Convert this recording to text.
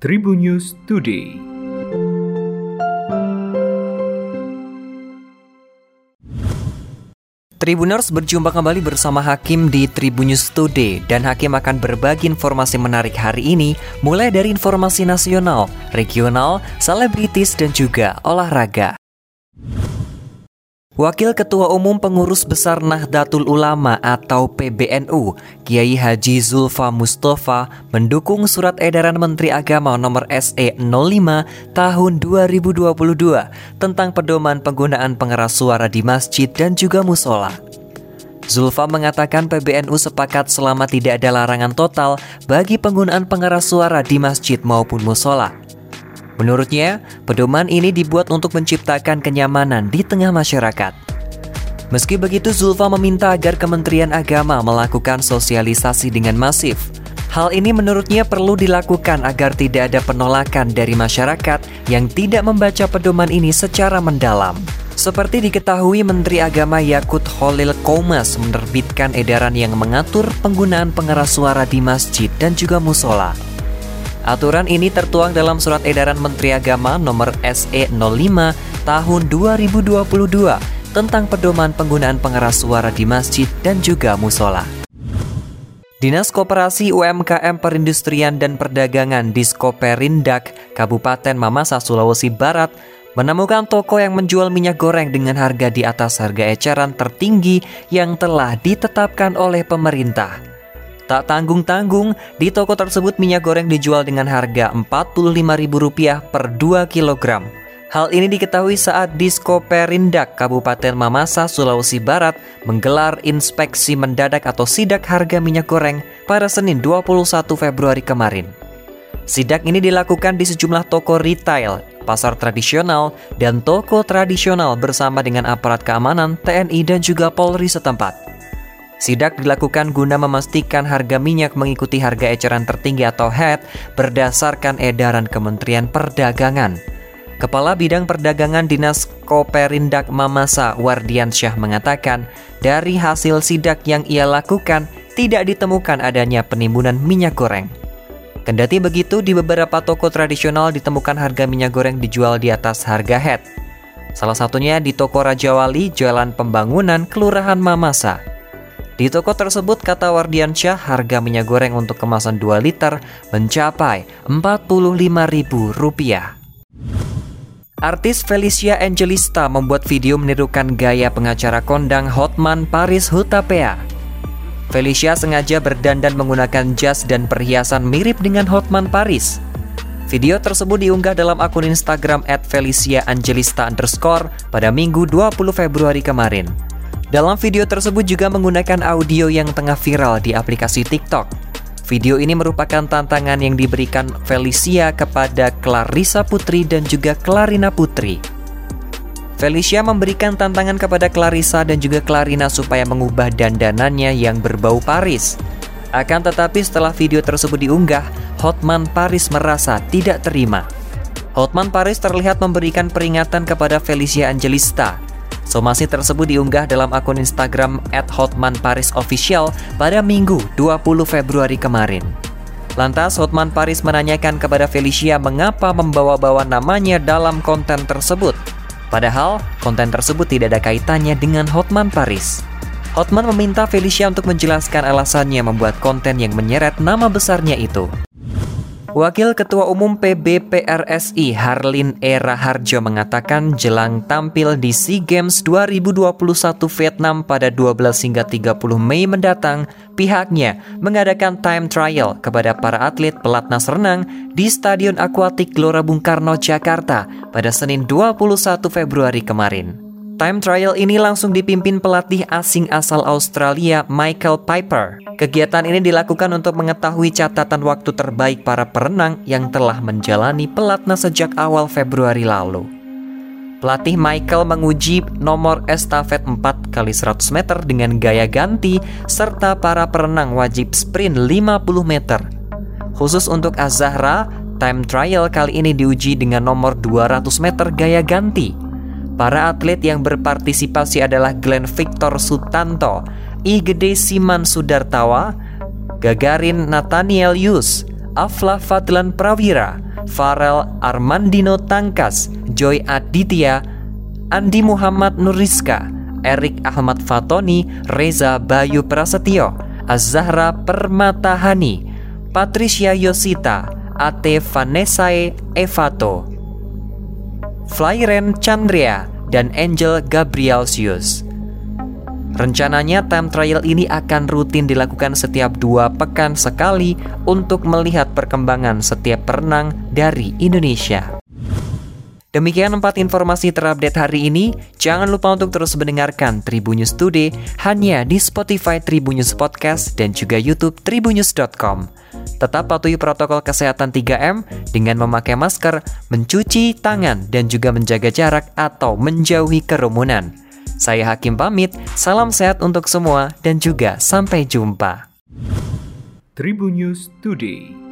Tribun News Today. Tribuners berjumpa kembali bersama Hakim di Tribun News Today dan Hakim akan berbagi informasi menarik hari ini mulai dari informasi nasional, regional, selebritis dan juga olahraga. Wakil Ketua Umum Pengurus Besar Nahdlatul Ulama atau PBNU, Kiai Haji Zulfa Mustafa mendukung surat edaran Menteri Agama nomor SE 05 tahun 2022 tentang pedoman penggunaan pengeras suara di masjid dan juga musola. Zulfa mengatakan PBNU sepakat selama tidak ada larangan total bagi penggunaan pengeras suara di masjid maupun musola. Menurutnya, pedoman ini dibuat untuk menciptakan kenyamanan di tengah masyarakat. Meski begitu, Zulfa meminta agar Kementerian Agama melakukan sosialisasi dengan masif. Hal ini menurutnya perlu dilakukan agar tidak ada penolakan dari masyarakat yang tidak membaca pedoman ini secara mendalam. Seperti diketahui Menteri Agama Yakut Holil Komas menerbitkan edaran yang mengatur penggunaan pengeras suara di masjid dan juga musola. Aturan ini tertuang dalam Surat Edaran Menteri Agama nomor SE 05 tahun 2022 tentang pedoman penggunaan pengeras suara di masjid dan juga musola. Dinas Koperasi UMKM Perindustrian dan Perdagangan Diskoperindak Kabupaten Mamasa Sulawesi Barat menemukan toko yang menjual minyak goreng dengan harga di atas harga eceran tertinggi yang telah ditetapkan oleh pemerintah. Tak tanggung-tanggung, di toko tersebut minyak goreng dijual dengan harga Rp45.000 per 2 kg. Hal ini diketahui saat Disko Perindak Kabupaten Mamasa, Sulawesi Barat menggelar inspeksi mendadak atau sidak harga minyak goreng pada Senin 21 Februari kemarin. Sidak ini dilakukan di sejumlah toko retail, pasar tradisional, dan toko tradisional bersama dengan aparat keamanan, TNI, dan juga Polri setempat. Sidak dilakukan guna memastikan harga minyak mengikuti harga eceran tertinggi atau HET berdasarkan edaran Kementerian Perdagangan. Kepala Bidang Perdagangan Dinas Koperindak Mamasa Wardiansyah mengatakan, dari hasil sidak yang ia lakukan tidak ditemukan adanya penimbunan minyak goreng. Kendati begitu, di beberapa toko tradisional ditemukan harga minyak goreng dijual di atas harga HET. Salah satunya di toko Raja Wali, Jalan Pembangunan, Kelurahan Mamasa. Di toko tersebut, kata Wardiansyah, harga minyak goreng untuk kemasan 2 liter mencapai Rp45.000. Artis Felicia Angelista membuat video menirukan gaya pengacara kondang Hotman Paris Hutapea. Felicia sengaja berdandan menggunakan jas dan perhiasan mirip dengan Hotman Paris. Video tersebut diunggah dalam akun Instagram at Felicia Angelista underscore pada Minggu 20 Februari kemarin. Dalam video tersebut juga menggunakan audio yang tengah viral di aplikasi TikTok. Video ini merupakan tantangan yang diberikan Felicia kepada Clarissa Putri dan juga Clarina Putri. Felicia memberikan tantangan kepada Clarissa dan juga Clarina supaya mengubah dandanannya yang berbau Paris. Akan tetapi setelah video tersebut diunggah, Hotman Paris merasa tidak terima. Hotman Paris terlihat memberikan peringatan kepada Felicia Angelista Somasi tersebut diunggah dalam akun Instagram @hotmanparisofficial pada Minggu 20 Februari kemarin. Lantas Hotman Paris menanyakan kepada Felicia mengapa membawa-bawa namanya dalam konten tersebut. Padahal konten tersebut tidak ada kaitannya dengan Hotman Paris. Hotman meminta Felicia untuk menjelaskan alasannya membuat konten yang menyeret nama besarnya itu. Wakil Ketua Umum PBPRSI Harlin E. Raharjo mengatakan jelang tampil di SEA Games 2021 Vietnam pada 12 hingga 30 Mei mendatang, pihaknya mengadakan time trial kepada para atlet pelatnas renang di Stadion Akuatik Gelora Bung Karno, Jakarta pada Senin 21 Februari kemarin. Time trial ini langsung dipimpin pelatih asing asal Australia Michael Piper. Kegiatan ini dilakukan untuk mengetahui catatan waktu terbaik para perenang yang telah menjalani pelatnas sejak awal Februari lalu. Pelatih Michael menguji nomor estafet 4 kali 100 meter dengan gaya ganti serta para perenang wajib sprint 50 meter. Khusus untuk Azahra, time trial kali ini diuji dengan nomor 200 meter gaya ganti. Para atlet yang berpartisipasi adalah Glenn Victor Sutanto, Igede Siman Sudartawa, Gagarin Nathaniel Yus, Afla Fadlan Prawira, Farel Armandino Tangkas, Joy Aditya, Andi Muhammad Nuriska, Erik Ahmad Fatoni, Reza Bayu Prasetyo, Azahra Permatahani, Patricia Yosita, Ate Vanessae Evato, Flyren Chandria, dan Angel Gabrielsius. Rencananya time trial ini akan rutin dilakukan setiap dua pekan sekali untuk melihat perkembangan setiap perenang dari Indonesia. Demikian empat informasi terupdate hari ini. Jangan lupa untuk terus mendengarkan Tribunnews Today hanya di Spotify Tribunnews Podcast dan juga YouTube tribunnews.com. Tetap patuhi protokol kesehatan 3M dengan memakai masker, mencuci tangan, dan juga menjaga jarak atau menjauhi kerumunan. Saya Hakim pamit, salam sehat untuk semua dan juga sampai jumpa. Tribun News Today.